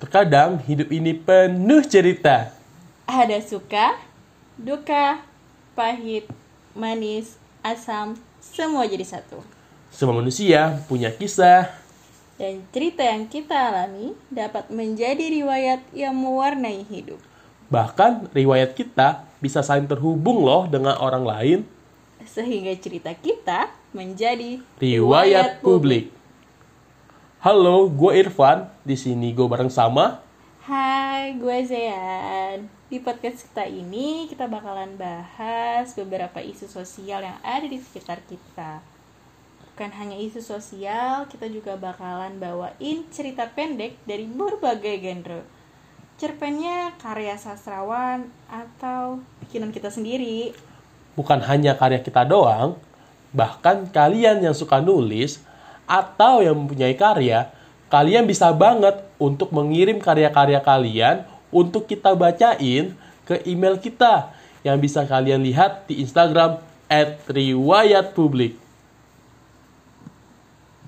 Terkadang hidup ini penuh cerita. Ada suka, duka, pahit, manis, asam, semua jadi satu. Semua manusia punya kisah. Dan cerita yang kita alami dapat menjadi riwayat yang mewarnai hidup. Bahkan riwayat kita bisa saling terhubung loh dengan orang lain. Sehingga cerita kita menjadi Riwayat publik. Halo, gue Irfan. Di sini gue bareng sama Hai, gue Zean. Di podcast kita ini kita bakalan bahas beberapa isu sosial yang ada di sekitar kita. Bukan hanya isu sosial, kita juga bakalan bawain cerita pendek dari berbagai genre. Cerpennya karya sastrawan atau bikinan kita sendiri. bukan hanya karya kita doang, bahkan kalian yang suka nulis atau yang mempunyai karya, kalian bisa banget untuk mengirim karya-karya kalian untuk kita bacain ke email kita yang bisa kalian lihat di Instagram @riwayatpublik.